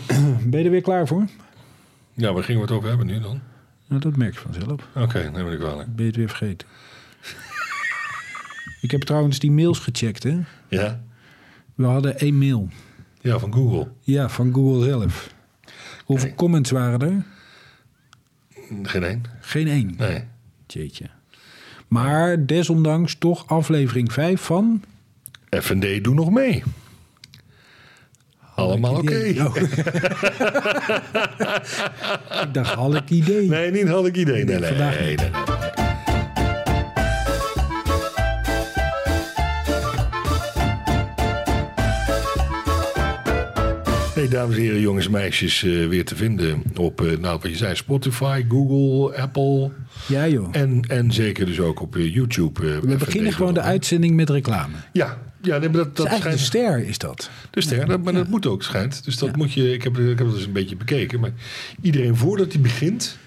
Ben je er weer klaar voor? Ja, waar gingen we het over hebben nu dan? Nou, dat merk je vanzelf. Oké, neem ik kwalijk. Ben je het weer vergeten? ik heb trouwens die mails gecheckt, hè? Ja? We hadden één mail. Ja, van Google. Ja, van Google zelf. Hoeveel Nee. comments waren er? Geen één? Geen één. Nee. Jeetje. Maar desondanks toch aflevering 5 van... F&D doe nog mee. Allemaal oké. Oh. ik dacht, had ik idee. Nee, niet had ik idee. Nee, nee, vandaag nee, niet. nee, nee. Hey, dames en heren, jongens en meisjes, eh, weer te vinden op, eh, nou, wat je zei, Spotify, Google, Apple Ja joh. en, en zeker dus ook op eh, YouTube. We beginnen gewoon de uitzending met reclame. Ja, ja nee, maar dat, dat eigenlijk de schijnt... ster, is dat. Dus ster, dat, maar dat moet ook schijnt. Dus dat Ja. moet je. Ik heb, ik heb het dus een beetje bekeken. Maar iedereen voordat hij begint.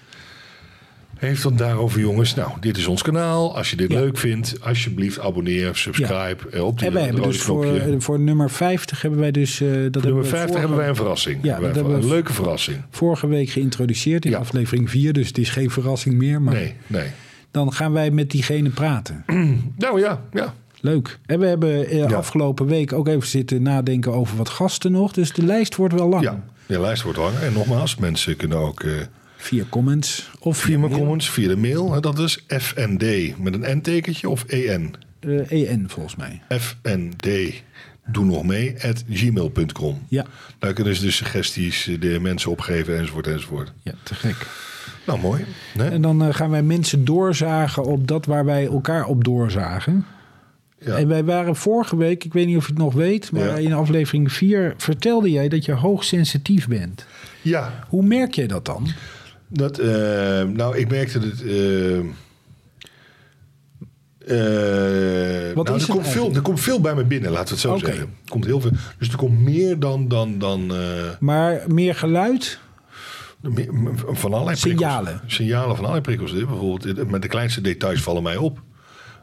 Heeft dan daarover, jongens. Nou, dit is ons kanaal. Als je dit Ja. leuk vindt, alsjeblieft abonneer, subscribe. eh, Op die En wij hebben dus voor, eh, voor nummer 50 hebben wij dus... eh, dat Nummer we 50 vorige, hebben wij een verrassing. Ja, Hebben dat een hebben we- leuke verrassing. vorige week geïntroduceerd in aflevering 4. Dus het is geen verrassing meer. Maar Nee, nee. dan gaan wij met diegene praten. Nou ja, ja. Leuk. En we hebben eh, Ja. afgelopen week ook even zitten nadenken over wat gasten nog. Dus de lijst wordt wel lang. Ja, de lijst wordt langer. En nogmaals, mensen kunnen ook eh, Via comments of via mijn comments, via de mail. Dat is FND met een N-tekentje of EN. Eh, EN volgens mij. FND. Doe nog mee. At gmail.com. Ja, Daar kunnen ze dus suggesties de mensen opgeven enzovoort enzovoort. ja te gek. Nou, mooi. Nee? En dan gaan wij mensen doorzagen op dat waar wij elkaar op doorzagen. Ja. En wij waren vorige week, ik weet niet of je het nog weet, maar Ja. in aflevering 4 vertelde jij dat je hoogsensitief bent. ja, Hoe merk jij dat dan? dat, eh, nou, ik merkte dat. eh, Wat nou, is er, komt veel, er komt veel bij me binnen, laten we het zo zeggen. Er komt heel veel. Dus er komt meer dan. dan, dan Maar meer geluid? meer- van allerlei Signalen. prikkels. Signalen van allerlei prikkels. Bijvoorbeeld, met de kleinste details vallen mij op.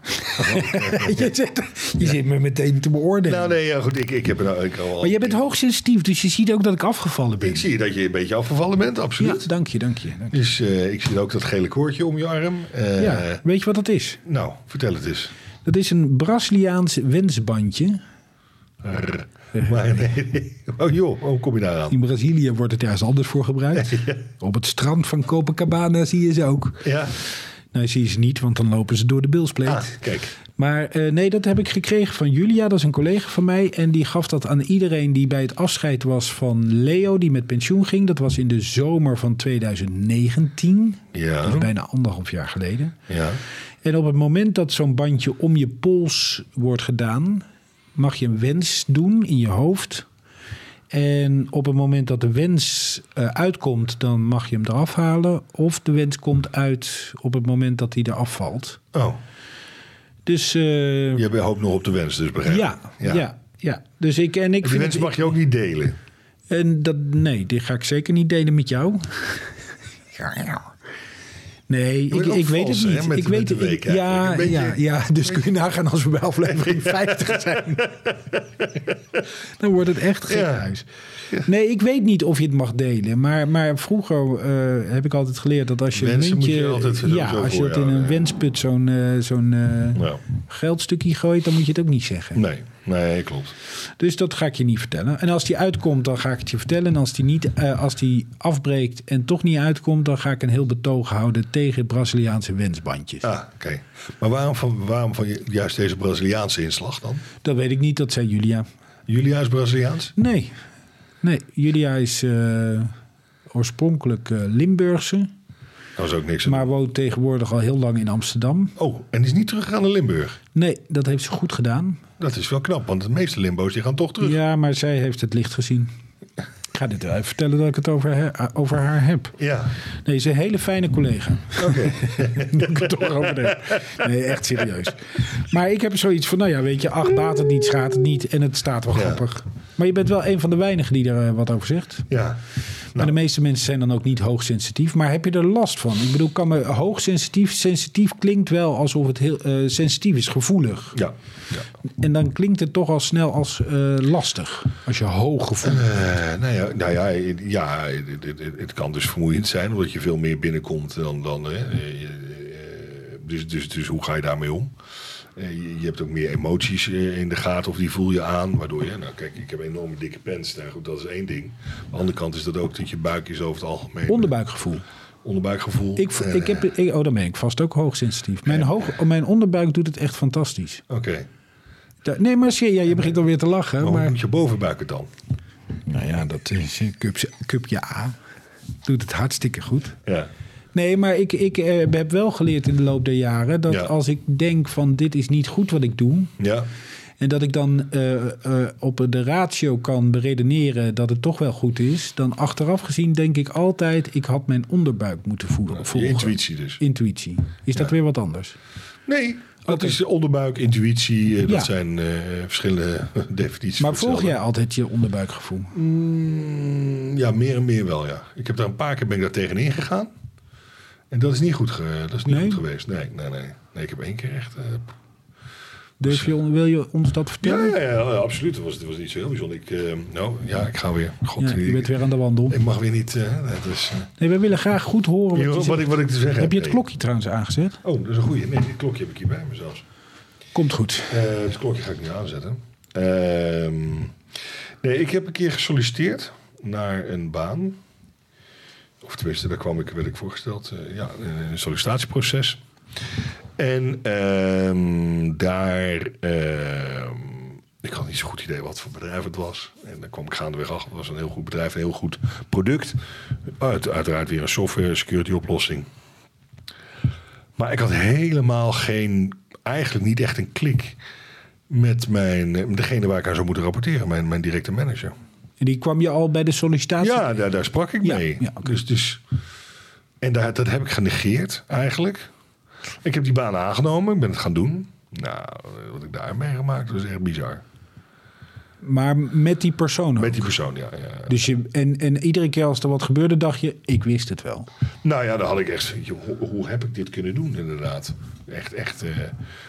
je zit, je zit me meteen te beoordelen. Nou, nee, ja, goed. Ik, ik heb er nou. Ik, al, maar jij bent hoogsensitief, dus je ziet ook dat ik afgevallen ben. ik zie dat je een beetje afgevallen bent, ja, absoluut. dank je, dank je. Dank je. Dus eh, ik zie ook dat gele koordje om je arm. Eh, Ja, weet je wat dat is? Nou, vertel het eens. Dat is een Braziliaans wensbandje. Rrr. Maar nee, nee. Oh joh, hoe kom je daar aan? In Brazilië wordt het ergens anders voor gebruikt. Op het strand van Copacabana zie je ze ook. Ja, Nou, zie je ze niet, want dan lopen ze door de bilspleet. ah, kijk. Maar eh, nee, dat heb ik gekregen van Julia. Dat is een collega van mij. En die gaf dat aan iedereen die bij het afscheid was van Leo, die met pensioen ging. Dat was in de zomer van 2019. Ja. Dat is bijna anderhalf jaar geleden. Ja, En op het moment dat zo'n bandje om je pols wordt gedaan, mag je een wens doen in je hoofd. En op het moment dat de wens eh, uitkomt, dan mag je hem eraf halen. Of de wens komt uit op het moment dat hij eraf valt. oh. Dus eh, Je hoopt nog op de wens, dus begrijp ik. ja, ja, ja, Dus ik en ik Die vind wens het- mag je ook niet delen. En dat, nee, die ga ik zeker niet delen met jou. Nee, ik, ik weet het niet. ik weet het week niet. Ja. Een ja, beetje- ja, dus kun je nagaan als we bij aflevering 50 zijn. Dan wordt het echt gek Ja. huis. Nee, ik weet niet of je het mag delen. Maar, maar vroeger eh, heb ik altijd geleerd dat als je Wensen een moet muntje... ja, als je dat in een wensput zo'n eh, zo'n eh, Nou, geldstukje gooit... dan moet je het ook niet zeggen. nee, nee, klopt. Dus dat ga ik je niet vertellen. En als die uitkomt, dan ga ik het je vertellen. En als die, niet, eh, als die afbreekt en toch niet uitkomt... dan ga ik een heel betoog houden tegen Braziliaanse wensbandjes. Ah, oké. Maar waarom van, waarom van juist deze Braziliaanse inslag dan? Dat weet ik niet, dat zei Julia. Julia is Braziliaans? Nee, nee Julia is eh, oorspronkelijk eh, Limburgse... Dat is ook niks maar woont tegenwoordig al heel lang in Amsterdam. Oh, en is niet teruggegaan naar Limburg. Nee, dat heeft ze goed gedaan. Dat is wel knap, want de meeste Limbo's die gaan toch terug. Ja, maar zij heeft het licht gezien. Ik ga dit even vertellen dat ik het over, haar- over haar heb. Ja, Nee, ze is een hele fijne collega. oké. Nu ik het toch over heb. Nee, echt serieus. Maar ik heb zoiets van, nou ja, weet je, ach, baat het niet, schaadt het niet. En het staat wel Ja. grappig. Maar je bent wel een van de weinigen die er eh, wat over zegt. ja. Maar de meeste mensen zijn dan ook niet hoogsensitief. Maar heb je er last van? Ik bedoel, kan me hoogsensitief... Sensitief klinkt wel alsof het heel eh, sensitief is, gevoelig. Ja. ja. En dan klinkt het toch al snel als eh, lastig. Als je hoog gevoelig Uh, nou ja, nou ja, ja het, het, het, kan dus vermoeiend zijn... omdat je veel meer binnenkomt dan... dan hè, dus, dus, dus hoe ga je daarmee om? Je, je, hebt ook meer emoties in de gaten of die voel je aan. Waardoor je, nou kijk, ik heb een enorme dikke pens. Nou goed, dat is één ding. Aan de andere kant is dat ook dat je buik is over het algemeen. Onderbuikgevoel. Onderbuikgevoel. Ik, ik heb, ik, oh, dan ben ik vast ook hoogsensitief. Mijn, hoog, mijn onderbuik doet het echt fantastisch. Oké. Okay. Nee, maar zie ja, je begint alweer te lachen. Maar, maar... moet je bovenbuik het dan? Nou ja, dat is cupje, cupje A. Doet het hartstikke goed. Ja. Nee, maar ik, ik uh, heb wel geleerd in de loop der jaren dat Ja. als ik denk van dit is niet goed wat ik doe. Ja. En dat ik dan uh, uh, op de ratio kan beredeneren dat het toch wel goed is. Dan achteraf gezien denk ik altijd, ik had mijn onderbuik moeten voelen. Volgen. intuïtie dus. Intuïtie. Is dat weer wat anders? Nee, dat is onderbuik, intuïtie. eh, dat Ja. zijn eh, verschillende definities. Maar volg jij altijd je onderbuikgevoel? Mm, ja, meer en meer wel, ja. Ik heb daar een paar keer ben ik daar tegenin gegaan. En dat is niet goed, ge- dat is niet Nee? goed geweest. Nee, nee, nee. Nee, ik heb één keer echt... eh, Durf je, wil je ons dat vertellen? ja, ja, ja, absoluut. Dat was, dat was niet zo heel bijzonder. Ik, eh, nou, ja, ik ga weer. God, Ja, je bent weer aan de wandel. ik mag weer niet... eh, eh, Nee, we willen graag goed horen wat je wat, ik, wat ik te zeggen Heb je het klokje trouwens aangezet? Oh, dat is een goeie. Nee, dit klokje heb ik hier bij me zelfs. Komt goed. Eh, het klokje ga ik niet aanzetten. Ehm, nee, ik heb een keer gesolliciteerd naar een baan. Of tenminste, daar kwam ik, werd ik voorgesteld. eh, ja, een sollicitatieproces. En ehm, daar... ehm, ik had niet zo'n goed idee wat voor bedrijf het was. En dan kwam ik gaandeweg achter. Het was een heel goed bedrijf, een heel goed product. Uit, uiteraard weer een software security oplossing. Maar ik had helemaal geen, eigenlijk niet echt een klik met mijn, degene waar ik aan zou moeten rapporteren, mijn, mijn directe manager. En die kwam je al bij de sollicitatie? Ja, daar, daar sprak ik mee. ja, dus, dus, en daar, dat heb ik genegeerd eigenlijk. Ik heb die baan aangenomen, ik ben het gaan doen. Nou, wat ik daar meegemaakt, dat is echt bizar. Maar met die persoon ook. Met die persoon, ja. ja. Dus je, en, en iedere keer als er wat gebeurde, dacht je, ik wist het wel. Nou ja, dan had ik echt joh, hoe, hoe heb ik dit kunnen doen inderdaad? Echt, echt, eh,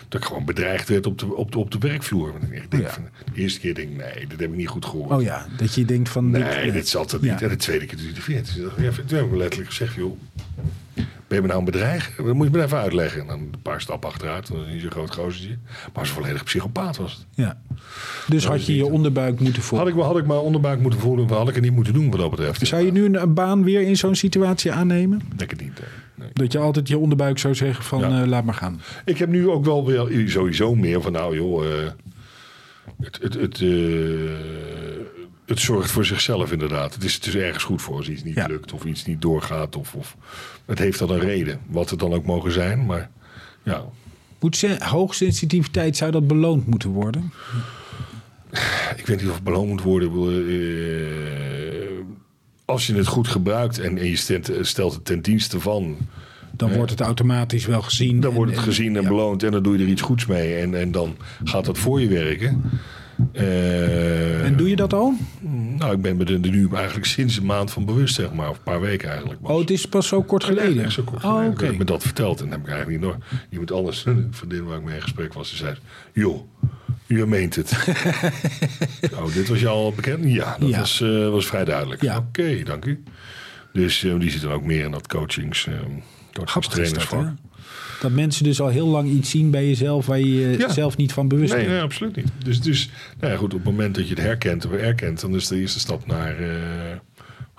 dat ik gewoon bedreigd werd op de, op de, op de werkvloer. Want ik denk Ja. van, de eerste keer denk ik, nee, dat heb ik niet goed gehoord. Oh ja, dat je denkt van... Nee, dit zat er Ja. niet. En de tweede keer de vierde. Ja, toen heb ik me letterlijk gezegd, joh, ben je me nou een bedreigen? Dat moet je me even uitleggen. En dan een paar stappen achteruit, dan is je een groot gozertje. Maar als een volledig psychopaat was het. Ja. Dus had je je onderbuik moeten Had volgen. ik, had ik maar onderbuik moeten voelen, had ik het niet moeten doen wat dat betreft. Zou je nu een, een baan weer in zo'n situatie aannemen? Denk het niet. Nee. Dat je altijd je onderbuik zou zeggen van Ja. eh, laat maar gaan. Ik heb nu ook wel weer sowieso meer van, nou joh, eh, het, het, het, eh, het zorgt voor zichzelf inderdaad. Het is, het is ergens goed voor als iets niet Ja. lukt of iets niet doorgaat. Of, of, het heeft dan een reden, wat het dan ook mogen zijn. Maar ja, Moet ze, hoogsensitiviteit, zou dat beloond moeten worden? ik weet niet of het beloond moet worden. Eh, als je het goed gebruikt en, en je stelt, stelt het ten dienste van... Dan wordt het automatisch wel gezien. Dan en- wordt het en- gezien en ja. beloond en dan doe je er iets goeds mee. En, en dan gaat dat voor je werken. Eh, En doe je dat al? Nou, ik ben me er nu eigenlijk sinds een maand van bewust, zeg maar. Of een paar weken eigenlijk. Oh, het is pas zo kort geleden. Ja, zo kort oh, geleden. Ik heb me dat verteld en dan heb ik eigenlijk niet nog. Iemand anders, een vriendin waar ik mee in gesprek was, die zei: Joh, je meent het. oh, dit was je al bekend? Ja, dat Ja. Was, eh, was vrij duidelijk. Ja. Oké, dank u. Dus eh, die zitten ook meer in dat coachings, eh Grappig is dat, mensen dus al heel lang iets zien bij jezelf waar je je Ja. zelf niet van bewust Nee, bent. nee, absoluut niet. Dus, dus nou ja, goed, op het moment dat je het herkent of erkent, dan is de eerste stap naar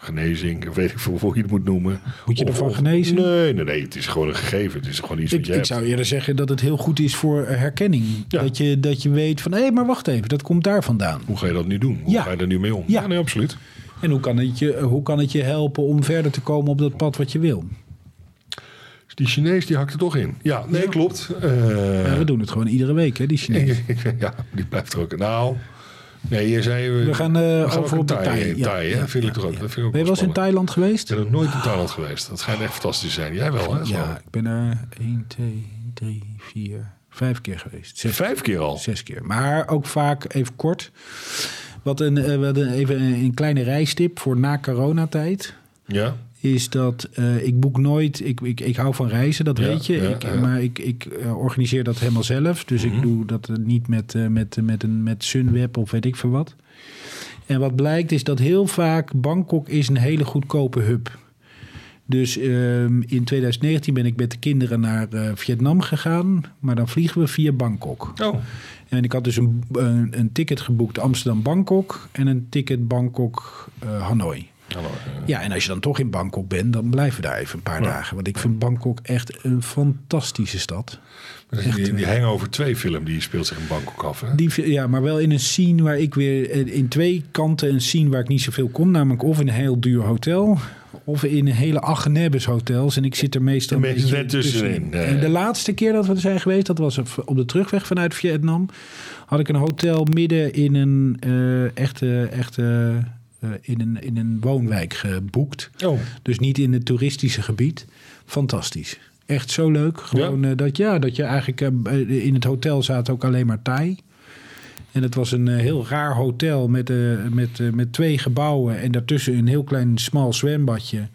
genezing, weet ik veel hoe je het moet noemen. Moet je Of- ervan genezen? Nee, nee, nee, het is gewoon een gegeven. Het is gewoon iets Ik, wat je ik hebt. zou eerder zeggen dat het heel goed is voor eh, herkenning. Ja. Dat, je, dat je weet van, hé, maar wacht even, dat komt daar vandaan. Hoe ga je dat nu doen? Hoe Ja. ga je daar nu mee om? Ja. nee, absoluut. En hoe kan, het je, hoe kan het je helpen om verder te komen op dat pad wat je wil? Dus die Chinees die hakt er toch in. Ja, nee, klopt. Eh, Ja, we doen het gewoon iedere week, hè, die Chinees. ja, die blijft er ook. Nou, nee, je zei... We gaan ook over op Thai. Thai. in Thai, hè? vind ik toch ook. Dat vind ik ook Ben je wel eens in. Thailand geweest? Ik ben nog nooit in Thailand geweest. Dat schijnt echt fantastisch te zijn. Jij wel, hè? Ja, ik ben er 1, 2, 3, 4, vijf keer geweest. Zes, Vijf keer al. zes keer. Maar ook vaak even kort. Wat een, eh, wat een, even een, een kleine reistip voor na coronatijd. Ja? Is dat eh, ik boek nooit. Ik, ik, ik hou van reizen, dat Ja, weet je. ja, ik, ja. Maar ik, ik eh, organiseer dat helemaal zelf. Dus Mhm. ik doe dat eh, niet met, met, met, een, met Sunweb of weet ik veel wat. En wat blijkt is dat heel vaak Bangkok is een hele goedkope hub. Dus ehm, in 2019 ben ik met de kinderen naar Vietnam gegaan. Maar dan vliegen we via Bangkok. Oh, En ik had dus een, een, een ticket geboekt Amsterdam-Bangkok en een ticket Bangkok-Hanoi. Eh. ja, en als je dan toch in Bangkok bent, dan blijven we daar even een paar Ja. dagen. Want ik vind Bangkok echt een fantastische stad. Die, die Hangover 2 film, die speelt zich in Bangkok af. Hè? Die, ja, maar wel in een scene waar ik weer eh, in twee kanten een scene waar ik niet zoveel kom. Namelijk of in een heel duur hotel. Of in een hele Agnebbes hotels. En ik zit er meestal een meestal beetje net tussenin, En de laatste keer dat we er zijn geweest, dat was op de terugweg vanuit Vietnam. Had ik een hotel midden in een eh, echte, echte in, een, in een woonwijk geboekt. Oh, Dus niet in het toeristische gebied. Fantastisch. Echt zo leuk. Gewoon eh, dat, ja, dat je eigenlijk eh, in het hotel zaten ook alleen maar Thai. En het was een eh, heel raar hotel met, eh, met, eh, met twee gebouwen en daartussen een heel klein smal zwembadje.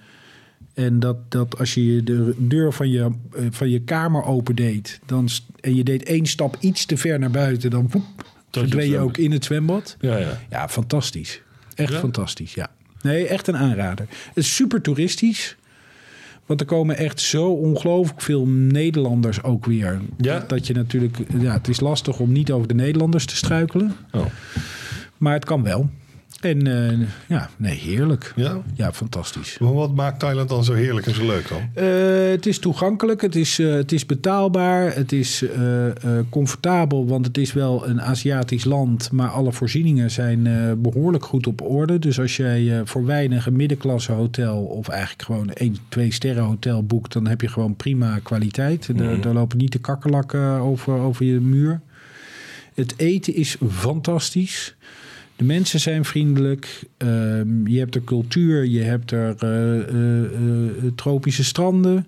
En dat, dat als je de deur van je, eh, van je kamer opendeed dan, en je deed één stap iets te ver naar buiten, dan woep, verdween je ook in het zwembad. ja, ja. Ja, fantastisch. Echt Ja? fantastisch, ja. Nee, echt een aanrader. Het is super toeristisch. Want er komen echt zo ongelooflijk veel Nederlanders ook weer. Ja? Dat je natuurlijk... Ja, het is lastig om niet over de Nederlanders te struikelen. Oh. Maar het kan wel. En eh, ja, nee, heerlijk. Ja? Ja, fantastisch. Maar wat maakt Thailand dan zo heerlijk en zo leuk dan? Eh, het is toegankelijk, het is, eh, het is betaalbaar, het is comfortabel, want het is wel een Aziatisch land, maar alle voorzieningen zijn eh, behoorlijk goed op orde. Dus als jij voor weinig een middenklasse hotel of eigenlijk gewoon een, twee sterren hotel boekt, dan heb je gewoon prima kwaliteit. Daar, daar lopen niet de kakkerlakken over, over je muur. Het eten is fantastisch. De mensen zijn vriendelijk. Ehm, je hebt er cultuur. Je hebt er eh, eh, eh, tropische stranden.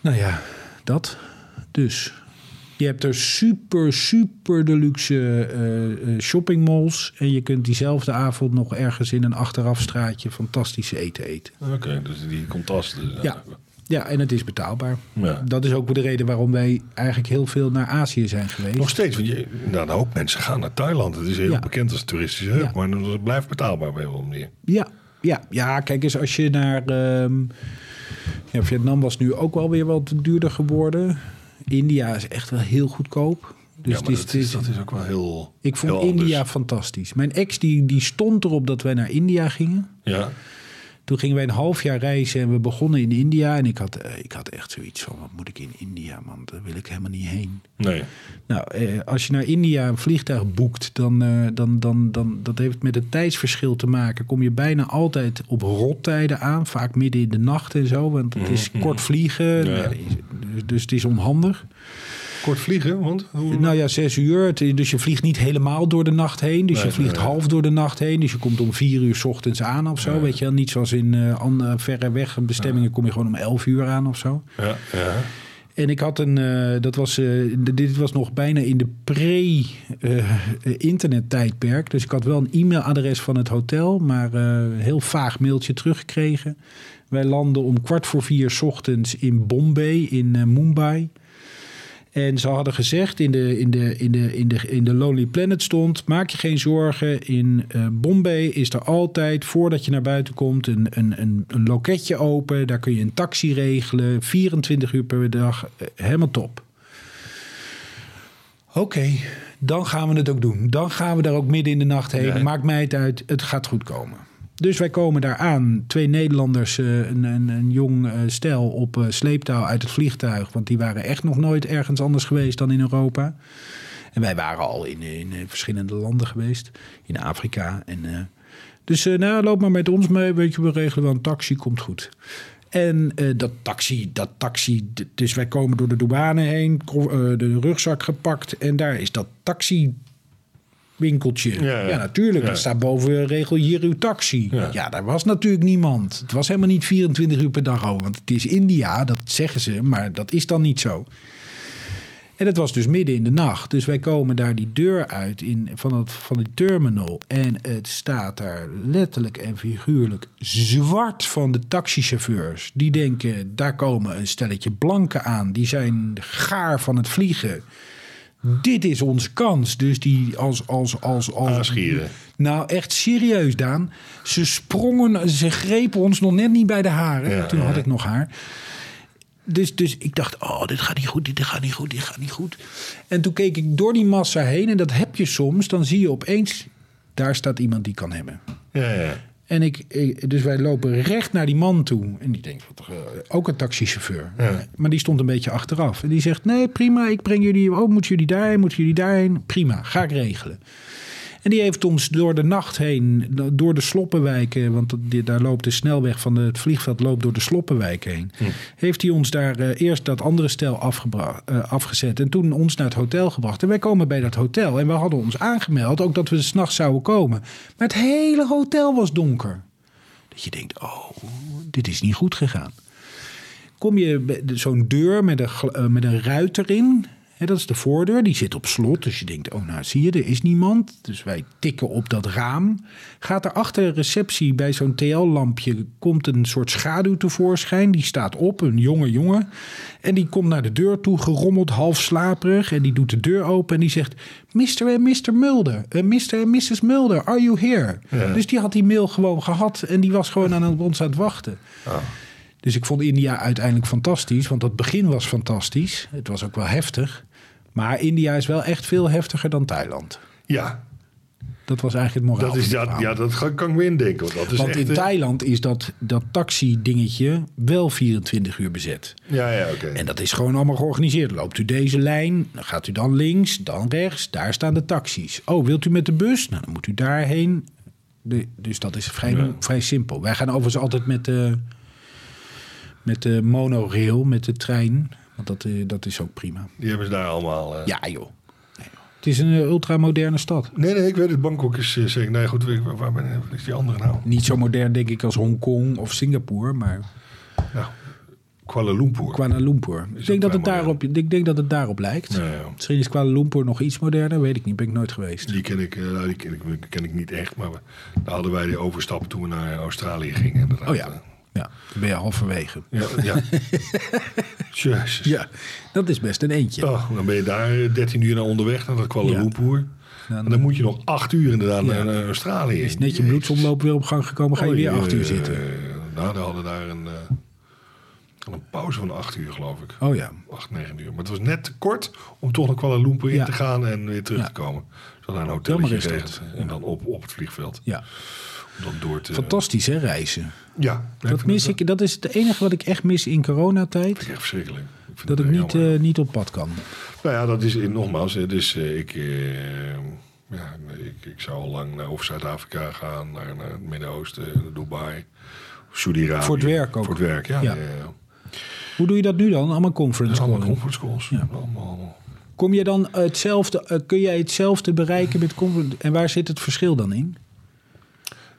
Nou ja, dat. Dus. Je hebt er super, super deluxe shoppingmalls. En je kunt diezelfde avond nog ergens in een achterafstraatje fantastisch eten eten. Oké, dus die contrasten. Ja. Ja, en het is betaalbaar. Ja. Dat is ook de reden waarom wij eigenlijk heel veel naar Azië zijn geweest. Nog steeds, want je, nou, een hoop mensen gaan naar Thailand. Het is heel Ja. bekend als toeristische hub, Ja. maar het blijft betaalbaar op een manier. Ja, ja, ja, kijk eens, als je naar. ehm, ja, Vietnam was nu ook wel weer wat duurder geworden. India is echt wel heel goedkoop. Dus ja, maar is, dat, is, dat is ook wel heel ik vond heel. India fantastisch. Mijn ex die, die stond erop dat wij naar India gingen. Ja, Toen gingen wij een half jaar reizen en we begonnen in India. En ik had, eh, ik had echt zoiets van, wat moet ik in India, man? Daar wil ik helemaal niet heen. nee. Nou, eh, als je naar India een vliegtuig boekt, dan, eh, dan, dan, dan dat heeft met het tijdsverschil te maken. Kom je bijna altijd op rottijden aan, vaak midden in de nacht en zo, want het is kort vliegen, Mhm. Ja. nou, dus, dus het is onhandig. Kort vliegen, want hoe, Nou ja, zes uur, dus je vliegt niet helemaal door de nacht heen, dus Nee, je vliegt nee, half door de nacht heen, dus je komt om vier uur 's ochtends aan of zo, weet je wel. Niet zoals in eh andere verre weg bestemmingen kom je gewoon om elf uur aan of zo. ja, ja. En ik had een, eh, dat was, eh, dit was nog bijna in de pre-internet-tijdperk. dus ik had wel een e-mailadres van het hotel, maar eh, een heel vaag mailtje teruggekregen. Wij landen om kwart voor vier 's ochtends in Bombay, in eh, Mumbai. En ze hadden gezegd in de, in, de, in, de, in, de, in de Lonely Planet stond... maak je geen zorgen, in eh, Bombay is er altijd... voordat je naar buiten komt een, een, een, een loketje open. Daar kun je een taxi regelen, 24 uur per dag. eh, helemaal top. Oké, dan gaan we het ook doen. Dan gaan we daar ook midden in de nacht heen. Ja. Maakt mij het uit, het gaat goed komen. Dus wij komen daar aan. Twee Nederlanders, eh, een, een, een jong eh, stel op eh, sleeptouw uit het vliegtuig. Want die waren echt nog nooit ergens anders geweest dan in Europa. En wij waren al in, in verschillende landen geweest. In Afrika. En, dus nou, loop maar met ons mee. Weet je, we regelen wel een taxi, komt goed. En dat taxi, dat taxi, dus wij komen door de douane heen, de rugzak gepakt en daar is dat taxi winkeltje. Ja, Ja, ja. natuurlijk. Ja. Daar staat boven regel hier uw taxi. Ja. Ja. daar was natuurlijk niemand. Het was helemaal niet 24 uur per dag over. Want het is India, dat zeggen ze, maar dat is dan niet zo. En het was dus midden in de nacht. Dus wij komen daar die deur uit in, van, het, van die terminal. En het staat daar letterlijk en figuurlijk zwart van de taxichauffeurs. Die denken, daar komen een stelletje blanken aan. Die zijn gaar van het vliegen. Dit is onze kans. Dus die als... als, als, als Aanschieren. Nou, echt serieus, Daan. Ze sprongen, ze grepen ons nog net niet bij de haren. Ja, Toen had ik nog haar. Dus, dus ik dacht, oh, dit gaat niet goed, dit gaat niet goed, dit gaat niet goed. En toen keek ik door die massa heen. En dat heb je soms. Dan zie je opeens, daar staat iemand die kan hebben. Ja, ja. En ik, ik- dus wij lopen recht naar die man toe. En die denkt, wat, eh, ook een taxichauffeur. Ja. Maar die stond een beetje achteraf. En die zegt, nee, prima, ik breng jullie... Oh, moeten jullie daarheen, moeten jullie daarheen? Prima, ga ik regelen. En die heeft ons door de nacht heen, door de sloppenwijken... want daar loopt de snelweg van het vliegveld loopt door de sloppenwijk heen... heeft hij ons daar eh, eerst dat andere stel eh, afgezet... en toen ons naar het hotel gebracht. En wij komen bij dat hotel en we hadden ons aangemeld... ook dat we s'nachts zouden komen. Maar het hele hotel was donker. Dat je denkt, oh, dit is niet goed gegaan. Kom je zo'n deur met een, eh, met een ruit erin. Dat is de voordeur, die zit op slot. Dus je denkt, oh nou zie je, er is niemand. Dus wij tikken op dat raam. Gaat er achter de receptie bij zo'n TL-lampje... komt een soort schaduw tevoorschijn. Die staat op, een jonge jongen. En die komt naar de deur toe, gerommeld, half slaperig. En die doet de deur open en die zegt... Mr. en Mr. Mulder, eh, Mr. en Mrs. Mulder, are you here? Ja. Dus die had die mail gewoon gehad... en die was gewoon aan ons aan het wachten. Ah. Dus ik vond India uiteindelijk fantastisch, want dat begin was fantastisch. Het was ook wel heftig. Maar India is wel echt veel heftiger dan Thailand. ja, Dat was eigenlijk het moraal. dat, is, verhaal. ja, dat kan ik me indenken. Want, dat is want echt, in eh, Thailand is dat, dat taxi-dingetje wel 24 uur bezet. Ja, ja, oké. En dat is gewoon allemaal georganiseerd. Loopt u deze lijn, dan gaat u dan links, dan rechts. Daar staan de taxis. Oh, wilt u met de bus? Nou, dan moet u daarheen. De, dus dat is vrij, Ja. vrij simpel. Wij gaan overigens altijd met de, met de monorail, met de trein. Want dat, dat is ook prima. Die hebben ze daar allemaal... eh, Ja, joh. Het is een eh, ultramoderne stad. Nee, nee, ik weet het. Bangkok is eh, zeker... Nee, goed, waar, waar ben, wat is die andere nou? Niet zo modern, denk ik, als Hongkong of Singapore, maar Nou, Kuala Lumpur. Kuala Lumpur. Ik denk, dat het daarop, ik denk dat het daarop lijkt. Ja, ja. Misschien is Kuala Lumpur nog iets moderner, weet ik niet. Ben ik nooit geweest. Die ken ik, nou, die ken ik, ken ik niet echt, maar we, daar hadden wij die overstap toen we naar Australië gingen. Inderdaad. Oh ja. Ja, dan ben je halverwege. Ja, ja. Jezus. Ja, dat is best een eentje. Oh, dan ben je daar eh, 13 uur naar onderweg naar dat Kuala Ja. Lumpur. Dan, En dan moet je nog 8 uur inderdaad Ja. naar, naar Australië. is net je bloedsomloop weer op gang gekomen, ga je weer acht uur eh, zitten. nou, we hadden daar een, eh, een pauze van 8 uur, geloof ik. Oh ja. 8, 9 uur. Maar het was net te kort om toch naar Kuala Lumpur in te gaan en weer terug te komen. Ze hadden een dat. geregeld. En dan op, op het vliegveld. Ja, Door te... fantastisch hè, reizen. Ja. Dat mis ik, dat is het enige wat ik echt mis in coronatijd. Echt verschrikkelijk. Ik vind Dat ik niet, eh, niet op pad kan. Nou ja, dat is eh, nogmaals. hè, Dus eh, ik, eh, ja, ik, ik zou al lang naar Zuid-Afrika gaan, naar, naar het Midden-Oosten, naar Dubai, Saudi-Arabië. Voor het werk ook. Voor het werk, ja. Ja. Hoe doe je dat nu dan? Allemaal conference Allemaal calling. conference calls. Ja. Allemaal. Kom je dan hetzelfde, kun jij hetzelfde bereiken met conference? En waar zit het verschil dan in?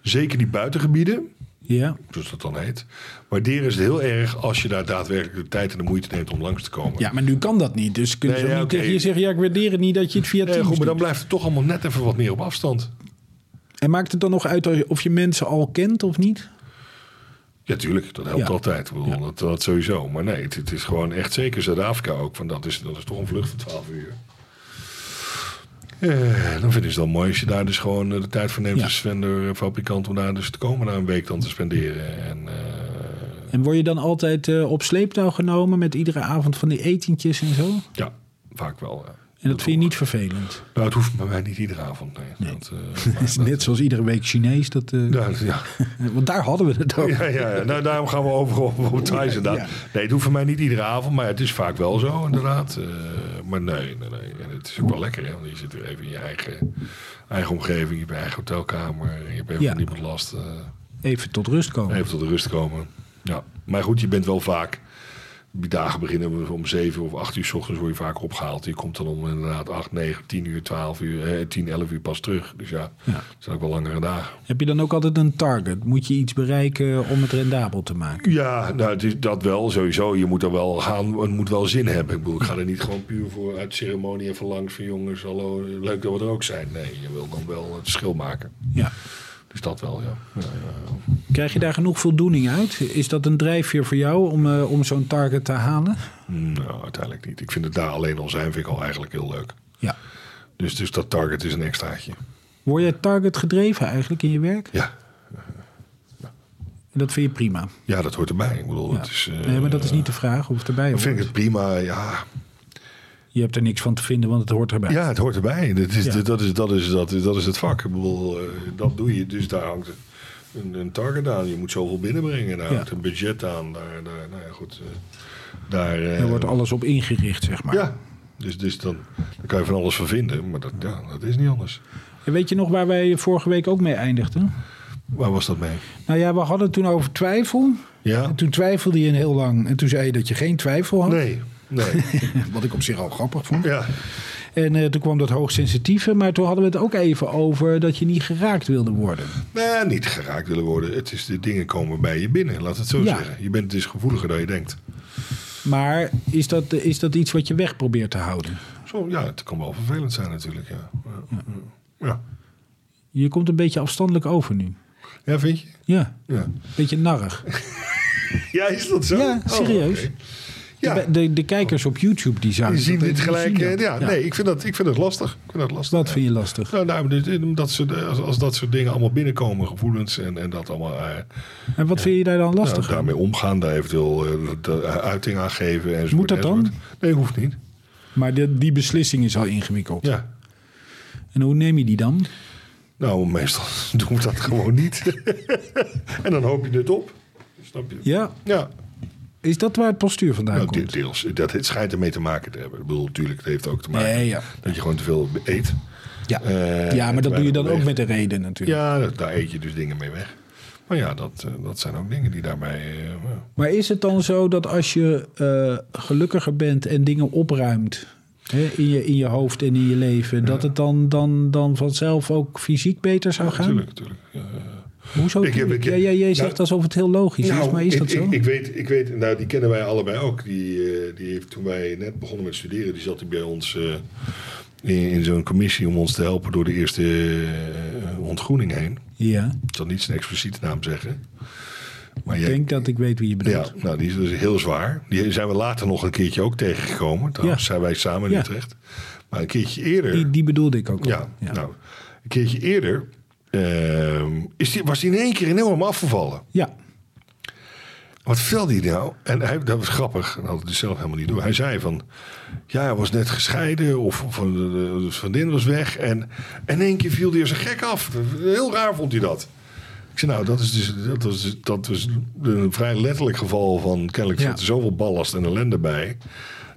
Zeker die buitengebieden, Ja, zoals dat dan heet. Waarderen ze het heel erg als je daar daadwerkelijk de tijd en de moeite neemt om langs te komen. ja maar nu kan dat niet. Dus Nee, ze ook ja, niet tegen je zeggen... ja, ik waardeer het niet dat je het via Nee, Teams goed, maar dan blijft het toch allemaal net even wat meer op afstand. En maakt het dan nog uit of je mensen al kent of niet? Ja, tuurlijk. Dat helpt Ja. altijd. Ik bedoel, Ja. dat, dat sowieso. Maar nee, het, het is gewoon echt zeker Zuid-Afrika ook. Van dat, is, dat is toch een vlucht van 12 uur. Eh, dan vinden ze het wel mooi als je daar dus gewoon eh, de tijd voor neemt als vendor, fabrikant om daar dus te komen na een week dan te spenderen. En, eh, En word je dan altijd op sleeptouw genomen met iedere avond van die etentjes en zo? ja, vaak wel. ja. En dat vind je niet vervelend? Nou, het hoeft bij mij niet iedere avond. Nee. Dat, maar Het is dat- net zoals iedere week Chinees. Dat, Ja, ja. Want daar hadden we het over. Ja, ja, ja. Nou, daarom gaan we over op, op Thais inderdaad. Nee, het hoeft voor mij niet iedere avond, maar het is vaak wel zo inderdaad. Maar nee, nee, nee. Het is ook wel lekker, hè? Want je zit weer even in je eigen, eigen omgeving, je hebt je eigen hotelkamer, je hebt even Ja. niemand last. eh, Even tot rust komen. even tot rust komen. Ja. Maar goed, je bent wel vaak Die dagen beginnen om 7 of 8 uur s ochtends word je vaak opgehaald. Je komt dan om inderdaad 8, 9, 10 uur, 12 uur, eh, 10, 11 uur pas terug. Dus ja, Ja. het zijn ook wel langere dagen. Heb je dan ook altijd een target? Moet je iets bereiken om het rendabel te maken? Ja, nou, het is dat wel sowieso. Je moet er wel gaan, het moet wel zin hebben. Ik bedoel, ik ga er niet gewoon puur voor uit ceremonie even langs van jongens, hallo, leuk dat we er ook zijn. Nee, je wil dan wel het verschil maken. Ja. Dus dat wel, ja. ja. Krijg je daar genoeg voldoening uit? Is dat een drijfveer voor jou om, eh, om zo'n target te halen? Nou, uiteindelijk niet. Ik vind het daar alleen al zijn, vind ik al eigenlijk heel leuk. Ja. Dus, dus dat target is een extraatje. Word jij target gedreven eigenlijk in je werk? Ja, En dat vind je prima. ja dat hoort erbij. Ik bedoel, het is, eh, nee, maar dat is niet de vraag of het erbij hoort. vind ik het prima, ja. Je hebt er niks van te vinden, want het hoort erbij. Ja, het hoort erbij. Dat is, Ja. dat, is, dat, is, dat, is, dat is het vak. Ik bedoel, eh, dat doe je. Dus daar hangt een, een target aan. Je moet zoveel binnenbrengen. Daar Ja. hangt een budget aan. Daar, daar, nou ja, goed. eh, daar, eh, Daar wordt alles op ingericht, zeg maar. Ja, dus, dus dan, dan kan je van alles van vinden. Maar dat, ja, dat is niet anders. En weet je nog waar wij vorige week ook mee eindigden? Waar was dat mee? Nou ja, we hadden het toen over twijfel. Ja? En toen twijfelde je een heel lang. En toen zei je dat je geen twijfel had. Nee, nee. Wat ik op zich al grappig vond. ja. En eh, toen kwam dat hoogsensitieve. Maar toen hadden we het ook even over dat je niet geraakt wilde worden. Nee, niet geraakt willen worden. Het is, de dingen komen bij je binnen, laat het zo Ja. zeggen. Je bent dus gevoeliger dan je denkt. Maar is dat, is dat iets wat je weg probeert te houden? Zo, ja, het kan wel vervelend zijn natuurlijk, ja. Ja, ja. ja. Je komt een beetje afstandelijk over nu. Ja, vind je? Ja, Ja. beetje narrig. Ja, is dat zo? Ja, Oh, serieus. Ja, De, de, de kijkers op YouTube die zagen die zien dit gelijk. zien eh. Ja, nee, ik vind, dat, ik vind dat lastig. Ik vind dat lastig. Wat ja. vind je lastig? Nou, nou dat soort, als, als dat soort dingen allemaal binnenkomen, gevoelens en, en dat allemaal. eh, En wat vind je daar dan lastig nou, daarmee omgaan, daar eventueel eh, de uiting aan geven. Enzovoort, Moet dat dan? enzovoort. Nee, hoeft niet. Maar de, die beslissing is al ingewikkeld. Ja. En hoe neem je die dan? Nou, meestal doen we dat gewoon niet. en dan hoop je het op. Snap je? Ja, Ja. Is dat waar het postuur vandaan Nou, komt? de- deels. Dat, het schijnt ermee te maken te hebben. Ik bedoel, natuurlijk, het heeft ook te maken Nee, ja. dat je gewoon te veel eet. Ja, Eh, ja maar dat doe je dan ook met een reden natuurlijk. Ja, daar eet je dus dingen mee weg. Maar ja, dat, eh, dat zijn ook dingen die daarbij... eh. Maar is het dan zo dat als je gelukkiger bent en dingen opruimt hè, in, je, in je hoofd en in je leven, dat het dan, dan, dan vanzelf ook fysiek beter zou gaan? Natuurlijk, natuurlijk. Ja. Hoezo? Ik heb- tuurlijk? ik heb- ja, ja, jij nou- zegt alsof het heel logisch is, maar is ik, dat zo? Ik, weet, ik weet, nou, die kennen wij allebei ook. Die, eh, die heeft toen wij net begonnen met studeren, die zat hij bij ons eh, in, in zo'n commissie om ons te helpen door de eerste eh, ontgroening heen. ja, Ik zal niet zijn expliciete naam zeggen. Maar ik jij, denk dat ik weet wie je bedoelt. ja, nou, die is dus heel zwaar. Die zijn we later nog een keertje ook tegengekomen. Trouwens, Ja. zijn wij samen in Ja. Utrecht. Maar een keertje eerder... Die, die bedoelde ik ook. al. Ja, nou, een keertje eerder ehm, is die, was hij in één keer enorm afgevallen. ja. Wat vertelde hij nou? En hij, dat was grappig, dat had hij dus zelf helemaal niet door. Hij zei van, ja, hij was net gescheiden of, of de, de, vriendin was weg. En, in één keer viel hij als een gek af. Heel raar vond hij dat. Ik zei, nou, dat is dus dat was, dus- dat was een vrij letterlijk geval van... kennelijk Ja. er zoveel ballast en ellende bij...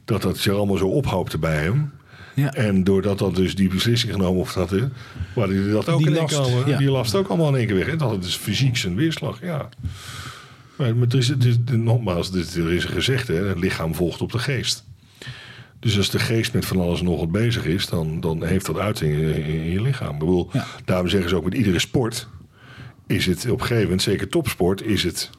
dat dat zich allemaal zo ophoopte bij hem. Ja. En doordat dat dus die beslissing genomen had, hè, waar hij dat ook Die in één last, keer allemaal- ja. die last ook allemaal in één keer weg. En dat het dus fysiek zijn weerslag, ja. Maar, maar het is, het is, nogmaals, dit- er is een gezegde, hè, het lichaam volgt op de geest. Dus als de geest met van alles en nog wat bezig is, dan, dan heeft dat uiting in, in- in je lichaam. Ik bedoel, Ja. daarom zeggen ze ook met iedere sport, is het op een gegeven moment, zeker topsport, is het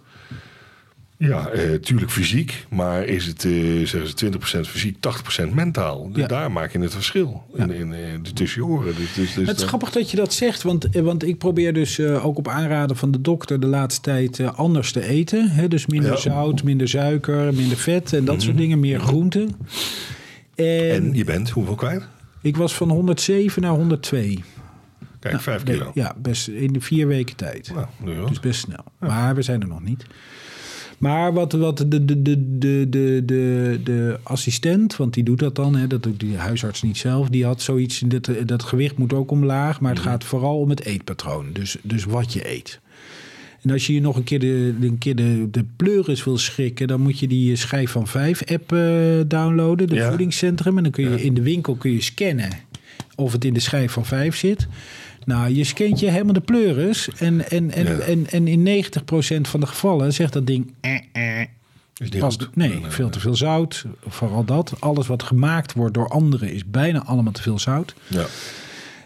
ja, eh, tuurlijk fysiek, maar is het, eh, zeggen ze, 20% fysiek, 80% mentaal. Ja. daar maak je het verschil in, in, in, tussen je oren. Dus, dus, dus Het is grappig dat je dat zegt, want, eh, want ik probeer dus eh, ook op aanraden van de dokter de laatste tijd eh, anders te eten. Hè? Dus minder Ja. Mhm. zout, minder suiker, minder vet en dat soort dingen, meer groenten. En, en je bent hoeveel kwijt? ik was van 107 naar 102. Kijk, vijf Nee, kilo. Ja, best in de vier weken tijd. Nou. Dus best snel. Maar we zijn er nog niet. Maar wat, wat de, de, de, de, de, de, assistent, want die doet dat dan, hè, dat doet die huisarts niet zelf, die had zoiets, dat, dat gewicht moet ook omlaag, maar het gaat vooral om het eetpatroon. Dus, dus wat je eet. En als je je nog een keer de, een keer de, de pleuris wil schrikken, dan moet je die schijf van 5 app eh, downloaden, de Ja. voedingscentrum. En dan kun je in de winkel kun je scannen of het in de schijf van 5 zit. Nou, je scant je helemaal de pleuris. En, en, en, Ja. en, en in 90% van de gevallen zegt dat ding... eh, eh. Is past, nee, veel te veel zout. Vooral dat. Alles wat gemaakt wordt door anderen is bijna allemaal te veel zout. Ja.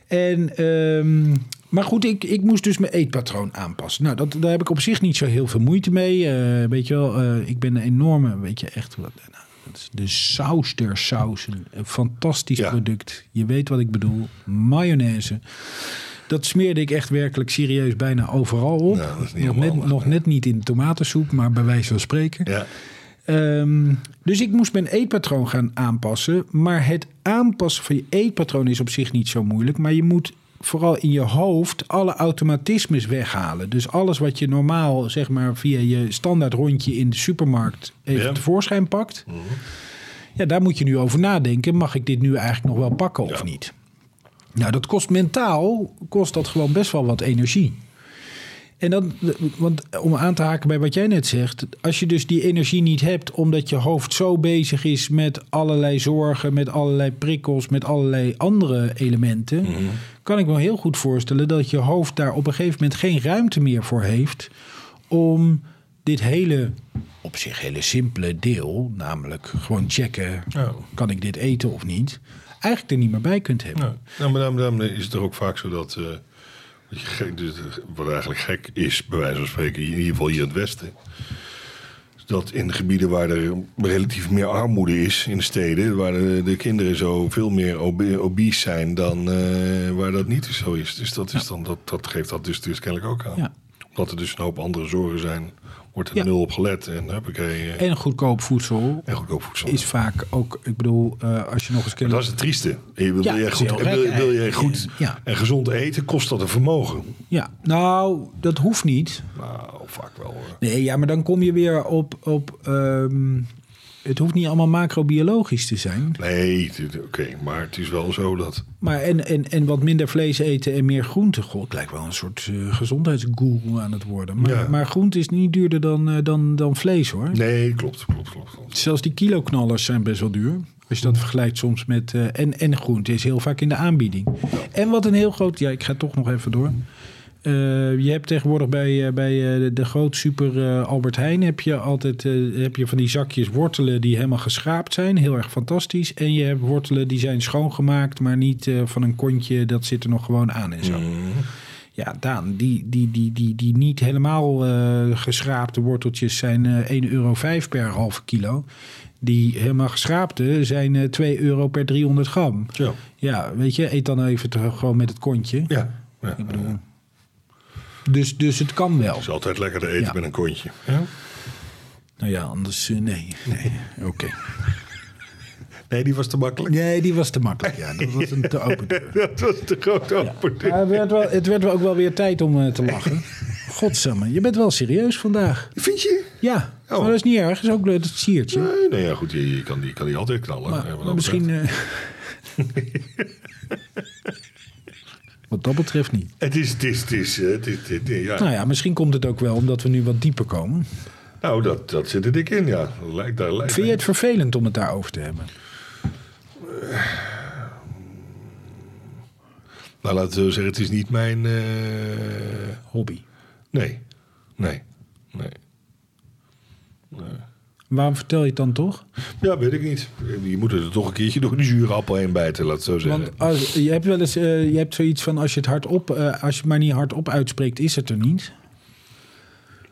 En, ehm, maar goed, ik, ik moest dus mijn eetpatroon aanpassen. Nou, dat, daar heb ik op zich niet zo heel veel moeite mee. Eh, weet je wel, eh, ik ben een enorme, weet je, echt... Wat, nou, de saus der sausen. Een fantastisch Ja. product. Je weet wat ik bedoel. Mayonaise. Dat smeerde ik echt werkelijk serieus bijna overal op. Nou, nog, helemaal net, nog net niet in tomatensoep, maar bij wijze van spreken. Ja. Ehm, dus ik moest mijn eetpatroon gaan aanpassen. Maar het aanpassen van je eetpatroon is op zich niet zo moeilijk. Maar je moet vooral in je hoofd alle automatismes weghalen. Dus alles wat je normaal, zeg maar, via je standaard rondje in de supermarkt even Ja. tevoorschijn pakt. Ja, daar moet je nu over nadenken. Mag ik dit nu eigenlijk nog wel pakken of niet? Nou, dat kost mentaal, kost dat gewoon best wel wat energie. En dan, want om aan te haken bij wat jij net zegt, als je dus die energie niet hebt, omdat je hoofd zo bezig is met allerlei zorgen, met allerlei prikkels, met allerlei andere elementen, kan ik me heel goed voorstellen dat je hoofd daar op een gegeven moment geen ruimte meer voor heeft om dit hele, op zich hele simpele deel, namelijk gewoon checken, kan ik dit eten of niet, eigenlijk er niet meer bij kunt hebben. Nou, maar daarom, daarom is het er ook vaak zo dat... eh, dus, wat eigenlijk gek is, bij wijze van spreken, in ieder geval hier in het Westen... dat in gebieden waar er relatief meer armoede is, in de steden... waar de, de kinderen zo veel meer obe- obese zijn dan eh, waar dat niet zo is. Dus dat, is dan, dat, dat geeft dat dus, dus kennelijk ook aan. Ja. Omdat er dus een hoop andere zorgen zijn, wordt er Ja. nul op gelet. En huppakee, En goedkoop voedsel en goedkoop voedsel. is vaak ook, ik bedoel, eh, als je nog eens kent. dat is het trieste. Je wil, Ja, je goed, wil, wil je goed Ja. en gezond eten, kost dat een vermogen. Ja, nou, dat hoeft niet. Nou, vaak wel hoor. Nee, ja, maar dan kom je weer op. op ehm, het hoeft niet allemaal macrobiologisch te zijn. Nee, oké, maar het is wel zo dat... Maar en, en, en wat minder vlees eten en meer groente. God, het lijkt wel een soort eh gezondheidsguru aan het worden. Maar, Ja. maar groente is niet duurder dan, eh, dan, dan vlees hoor. Nee, klopt, klopt, klopt. klopt. Zelfs die kiloknallers zijn best wel duur. Als je dat vergelijkt soms met... eh, en, en groente is heel vaak in de aanbieding. En wat een heel groot... Ja, ik ga toch nog even door. Eh, je hebt tegenwoordig bij, eh, bij eh, de, de groot super Albert Heijn... heb je altijd heb je van die zakjes wortelen die helemaal geschraapt zijn. Heel erg fantastisch. En je hebt wortelen die zijn schoongemaakt... maar niet van een kontje, dat zit er nog gewoon aan en zo. Ja, Daan, die, die, die, die, die niet helemaal eh, geschraapte worteltjes zijn eh 1,05 euro per halve kilo. Die helemaal geschraapte zijn eh 2 euro per 300 gram. Ja, weet je, eet dan even te- gewoon met het kontje. Ja, ja. Ik bedoel, dus, dus het kan wel. Het is altijd lekker te eten Ja. met een kontje. Ja? Nou ja, anders eh, nee. nee. Oké. Nee, die was te makkelijk. Nee, die was te makkelijk. Ja, dat was een te open deur. Dat was te groot open. Maar het, werd wel, het werd wel ook wel weer tijd om eh, te lachen. Godsamme, je bent wel serieus vandaag. Vind je? Ja, Oh. maar dat is niet erg. Dat is ook leuk, dat siertje. Nee, nee ja, goed, je, je kan, die, kan die altijd knallen. Maar, maar misschien. betreft. eh, wat dat betreft niet. Het is, het is, het is, eh, het is, het is- ja. Nou ja, misschien komt het ook wel omdat we nu wat dieper komen. Nou, dat, dat zit er dik in, ja. Lijkt, daar lijkt Vind je het vervelend om het daarover te hebben? Nou, laten we zeggen, het is niet mijn... eh, Hobby. Nee, nee, nee. Waarom vertel je het dan toch? Ja, weet ik niet. Je moet er toch een keertje door die zure appel heen bijten, laat het zo zeggen. Want als, je hebt wel eens eh, je hebt zoiets van als je het hardop, eh als je het maar niet hardop uitspreekt, is het er niet.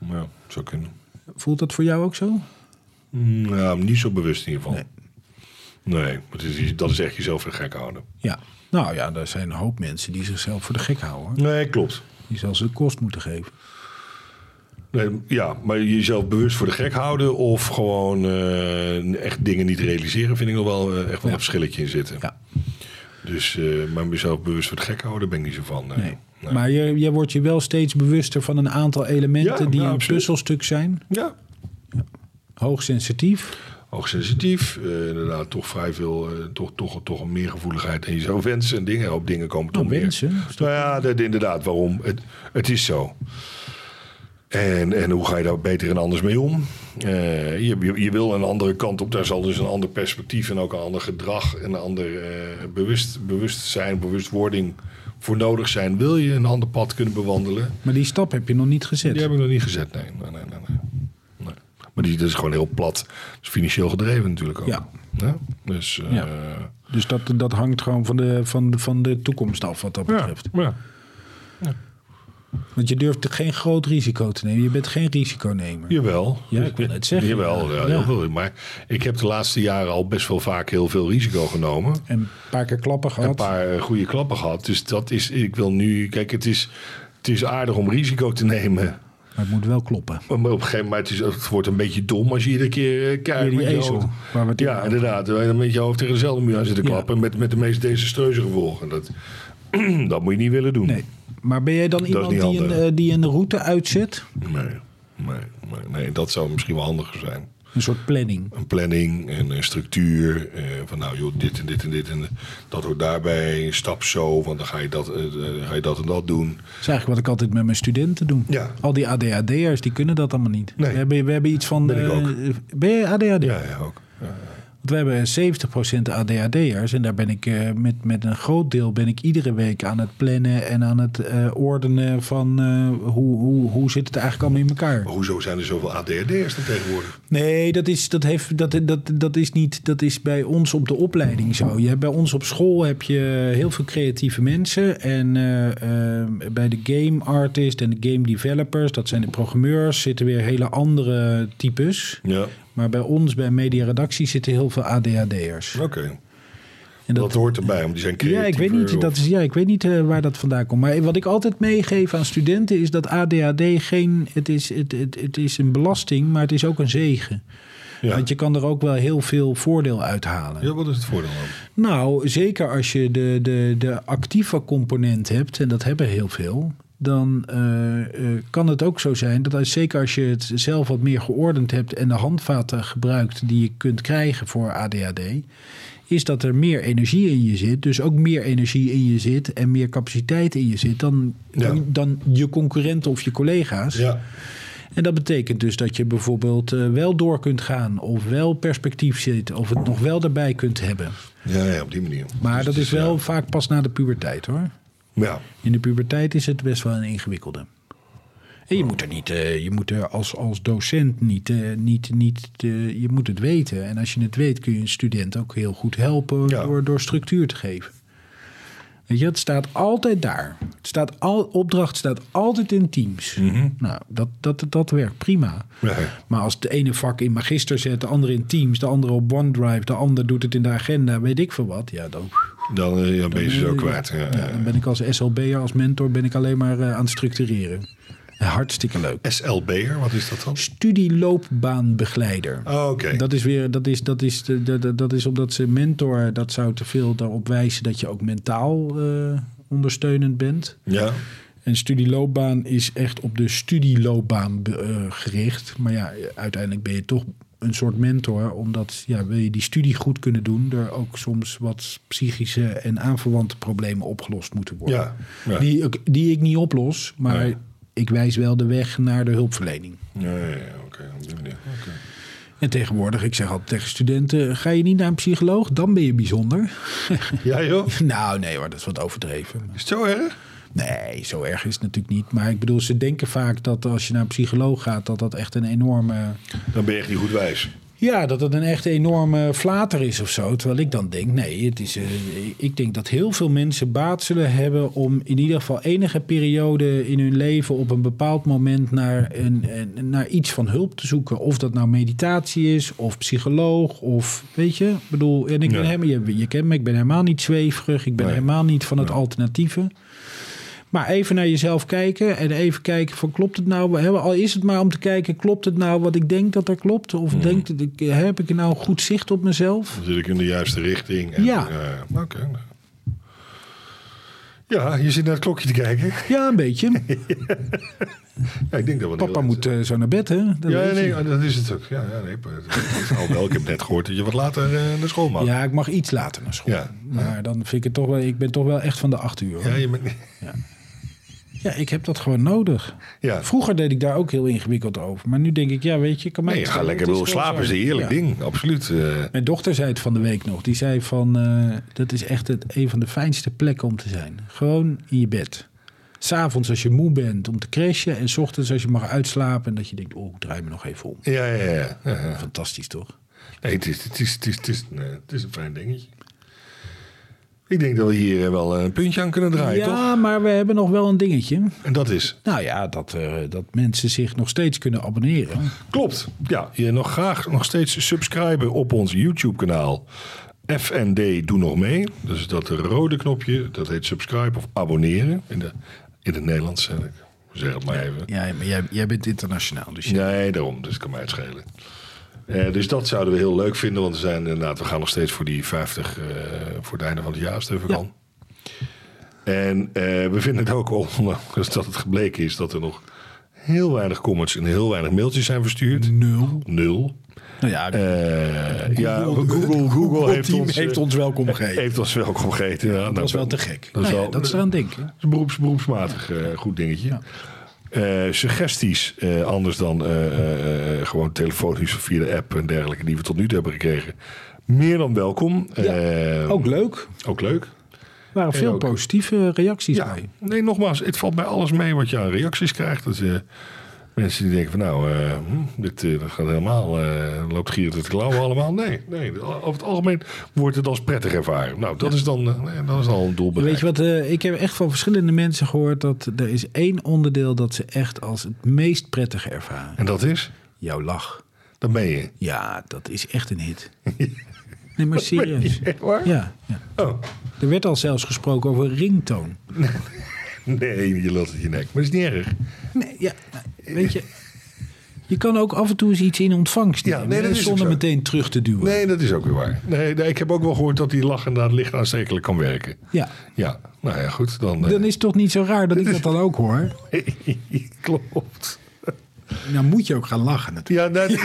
Ja, zou kunnen. Voelt dat voor jou ook zo? Nou, niet zo bewust in ieder geval. Nee, nee het is, dat is echt jezelf voor de gek houden. Ja. Nou ja, er zijn een hoop mensen die zichzelf voor de gek houden. Nee, klopt. Die zelfs een kost moeten geven. Nee, ja, maar jezelf bewust voor de gek houden of gewoon eh, echt dingen niet realiseren, vind ik nog wel eh, echt wel Ja. een verschilletje in zitten. Ja. Dus, eh, maar mezelf bewust voor de gek houden, ben ik niet zo van. Nee. Maar je, je wordt je wel steeds bewuster van een aantal elementen Ja, die een absoluut. puzzelstuk zijn. Ja, Hoogsensitief. hoogsensitief. inderdaad, toch vrij veel, toch, toch, toch een meer gevoeligheid. En je zou wensen en dingen, op dingen komen toch Oh, meer. wensen? Nou ja, dat- inderdaad, waarom? Het, het is zo. En, en hoe ga je daar beter en anders mee om? Eh, je, je, je wil een andere kant op. Daar zal dus een ander perspectief en ook een ander gedrag... en een ander eh, bewust, bewustzijn, bewustwording voor nodig zijn. Wil je een ander pad kunnen bewandelen? Maar die stap heb je nog niet gezet. Die heb ik nog niet gezet, nee. nee, nee, nee, nee. Maar die, dat is gewoon heel plat. Dat is financieel gedreven natuurlijk ook. Ja. Ja? Dus eh, Ja. Dus dat, dat hangt gewoon van de, van, de, van de toekomst af wat dat ja, betreft. ja. Want je durft geen groot risico te nemen. Je bent geen risiconemer. Jawel. Ja, ik wil het zeggen. Jawel, ja, Ja. heel veel. Maar ik heb de laatste jaren al best wel vaak heel veel risico genomen. En een paar keer klappen gehad. Een paar eh, goede klappen gehad. Dus dat is, ik wil nu, kijk, het is, het is aardig om risico te nemen. Maar het moet wel kloppen. Maar op een gegeven moment is het wordt een beetje dom als je iedere keer eh, kijkt. Met je hoofd. het Ja, inderdaad. Dan met je hoofd tegen dezelfde muur aan zitten Ja. klappen. Met, met de meest desastreuze gevolgen. Dat, dat moet je niet willen doen. Nee. Maar ben jij dan iemand die een, handig. eh, die een route uitzet? Nee, nee, nee, nee, dat zou misschien wel handiger zijn. Een soort planning. Een planning en een structuur. eh, van nou joh, dit en dit en dit en dat hoort daarbij. Stap zo, want dan ga je dat, eh, eh, ga je dat en dat doen. Dat is eigenlijk wat ik altijd met mijn studenten doe. Ja. Al die ADHD'ers, die kunnen dat allemaal niet. Nee. We, hebben, we hebben iets van... Ben ik ook. Ben je ADHD? Ja, ja, ook. Want we hebben 70% ADHD'ers en daar ben ik eh, met, met een groot deel ben ik iedere week aan het plannen en aan het eh, ordenen van eh, hoe, hoe, hoe zit het eigenlijk allemaal in elkaar. Maar hoezo zijn er zoveel ADHD'ers dan tegenwoordig? Nee, dat is, dat, heeft, dat, dat, dat is niet. Dat is bij ons op de opleiding zo. Je hebt, bij ons op school heb je heel veel creatieve mensen. En eh, eh, bij de game artists en de game developers, dat zijn de programmeurs, zitten weer hele andere types. Ja, Maar bij ons, bij media redactie, zitten heel veel ADHD'ers. oké. En Dat, hoort erbij, want die zijn creatiever. ja, ik weet niet, of- dat is, ja, ik weet niet eh, waar dat vandaan komt. Maar wat ik altijd meegeef aan studenten is dat ADHD geen. Het is, het, het, het is een belasting, maar het is ook een zegen. ja. Want je kan er ook wel heel veel voordeel uithalen. ja, wat is het voordeel dan? Nou, zeker als je de, de, de actieve component hebt, en dat hebben heel veel. Dan eh, eh, kan het ook zo zijn dat als, zeker als je het zelf wat meer geordend hebt en de handvaten gebruikt die je kunt krijgen voor ADHD, is dat er meer energie in je zit. Dus ook meer energie in je zit en meer capaciteit in je zit dan, Ja. dan, dan je concurrenten of je collega's. Ja, En dat betekent dus dat je bijvoorbeeld eh, wel door kunt gaan of wel perspectief zit of het nog wel erbij kunt hebben. ja, ja op die manier. Maar Dus dat is wel ja. vaak pas na de puberteit hoor. Ja, In de puberteit is het best wel een ingewikkelde. En je moet er niet, eh, je moet er als, als docent niet, eh, niet, niet te- je moet het weten. En als je het weet kun je een student ook heel goed helpen Ja. door, door structuur te geven. Weet je, het staat altijd daar. Het staat al, opdracht staat altijd in teams. Nou, dat, dat, dat werkt prima. ja. Maar als de ene vak in Magister zet, de andere in Teams, de andere op OneDrive, de ander doet het in de agenda, weet ik veel wat. Ja, dan, Dan eh, ben je zo eh, kwijt. Ja, ja, dan ben ik als SLB'er, als mentor, ben ik alleen maar eh, aan het structureren. Hartstikke leuk. SLB'er, wat is dat dan? Studieloopbaanbegeleider. Oh, oké. Dat is weer, dat is, dat is, de- dat is omdat ze mentor, dat zou te veel daarop wijzen dat je ook mentaal eh, ondersteunend bent. Ja, En studieloopbaan is echt op de studieloopbaan eh, gericht. Maar ja, uiteindelijk ben je toch een soort mentor. Omdat ja, wil je die studie goed kunnen doen... er ook soms wat psychische en aanverwante problemen opgelost moeten worden. ja. ja. Die, ik- die ik niet oplos, maar. Ik wijs wel de weg naar de hulpverlening. Ja, ja, ja, oké. manier. Oké. En tegenwoordig, ik zeg altijd tegen studenten... ga je niet naar een psycholoog, dan ben je bijzonder. Ja, joh. nou, nee hoor, dat is wat overdreven. Is het zo erg? Nee, zo erg is het natuurlijk niet. Maar ik bedoel, ze denken vaak dat als je naar een psycholoog gaat, dat dat echt een enorme. Dan ben je echt niet goed wijs. Ja, dat het een echt enorme flater is of zo. Terwijl ik dan denk, nee, het is, eh, ik denk dat heel veel mensen baat zullen hebben om in ieder geval enige periode in hun leven op een bepaald moment naar, een, een- naar iets van hulp te zoeken. Of dat nou meditatie is, of psycholoog, of weet je. Ik bedoel, en ik ben Ja. je, je kent me, ik ben helemaal niet zweverig. Ik ben Nee. helemaal niet van het alternatieve. Maar even naar jezelf kijken en even kijken van klopt het nou? hè, Al is het maar om te kijken, klopt het nou wat ik denk dat er klopt? Of Mhm. denk, heb ik nou goed zicht op mezelf? Dan zit ik in de juiste richting. En, Ja. eh, Oké. Ja, je zit naar het klokje te kijken. Ja, een beetje. Ja, ik denk dat we Papa moet eh, zo naar bed, hè? Dat Ja, nee, je. dat is het ook. Ja, ja nee, maar- alhoewel, ik heb net gehoord dat je wat later eh, naar school mag. ja, ik mag iets later naar school. Ja. Maar dan vind ik het toch wel... Ik ben toch wel echt van de acht uur. hoor. Ja, je bent, Ja, ik heb dat gewoon nodig. ja. Vroeger deed ik daar ook heel ingewikkeld over. Maar nu denk ik, ja, weet je... Kan mij Nee, schelen, lekker wil slapen, is een heerlijk Ja. ding. Absoluut. eh. Mijn dochter zei het van de week nog. Die zei van, eh, dat is echt het, een van de fijnste plekken om te zijn. Gewoon in je bed. S'avonds als je moe bent om te crashen. En s ochtends als je mag uitslapen. En dat je denkt, oh, ik draai me nog even om. Ja, ja, ja. ja, ja. Fantastisch toch? Nee, het is, het, is, het, is, het, is, nee, het is een fijn dingetje. Ik denk dat we hier eh, wel een puntje aan kunnen draaien, toch? ja, maar we hebben nog wel een dingetje. En dat is... Nou ja, dat, eh, dat mensen zich nog steeds kunnen abonneren. Klopt. Ja, je nog graag nog steeds subscriben op ons YouTube-kanaal. FND Doe Nog Mee. Dus dat rode knopje, dat heet subscribe of abonneren. In, de, in het Nederlands, zeg ik. Zeg het maar even. Ja, maar jij, jij bent internationaal. Dus je- Nee, daarom. Dus het kan mij het schelen. Eh, dus dat zouden we heel leuk vinden. Want we, zijn, inderdaad, we gaan nog steeds voor die 50 eh, voor het einde van het jaar, als het even Ja. kan. En eh, we vinden het ook, ondanks dat het gebleken is... dat er nog heel weinig comments en heel weinig mailtjes zijn verstuurd. Nul. Nul. Nou ja, Eh, ja, Google, Google heeft, ons, heeft ons welkom gegeven. heeft ons welkom gegeten. Ja, dat was wel te gek. Dat is, Nou wel, dat is eraan denken. dat is een beroeps, beroepsmatig goed dingetje. Eh, suggesties, eh, anders dan eh, gewoon telefonisch of via de app en dergelijke die we tot nu toe hebben gekregen. Meer dan welkom. Ja, Ook leuk. ook leuk. Er waren veel ook- positieve reacties Ja, bij. nee, nogmaals, het valt bij alles mee wat je aan reacties krijgt. Dat, mensen die denken van nou, eh, hm, dit eh, gaat helemaal, eh, loopt gieren te klauwen allemaal. Nee, nee, over het algemeen wordt het als prettig ervaren. Nou, dat is dan dat is al een doel Weet je wat, ik heb echt van verschillende mensen gehoord dat er is één onderdeel dat ze echt als het meest prettig ervaren. En dat is, Jouw lach. dan ben je. Ja, dat is echt een hit. Nee, maar serieus. Echt waar? Ja, ja. Oh, Er werd al zelfs gesproken over ringtoon. nee, je lult het je nek. Maar dat is niet erg. Nee, ja, nou, weet je, je kan ook af en toe eens iets in ontvangst Ja, nemen, nee, dat zonder zo. meteen terug te duwen. Nee, dat is ook weer waar. Nee, nee, ik heb ook wel gehoord dat die lach inderdaad licht aanstekelijk kan werken. Ja, Ja, nou ja, goed. Dan, eh, dan is het toch niet zo raar dat ik dat dan ook hoor. Klopt. Nou moet je ook gaan lachen natuurlijk. Ja, dat,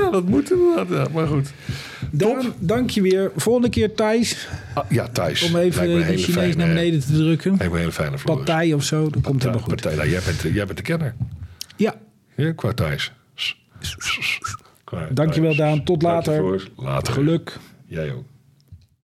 ja, dat moet inderdaad. Ja, maar goed. Daan, dank je weer. Volgende keer Thijs, Ah, ja, Thijs. om even de Chinees fijne- naar beneden te drukken. Lijkt me een hele fijne. Partij of zo, dat komt helemaal goed. partij. Nou, jij, bent, jij bent de kenner. Ja, Ja, qua Thijs. Qua dankjewel. Daan. Tot je, later. Later. Geluk. Jij ook.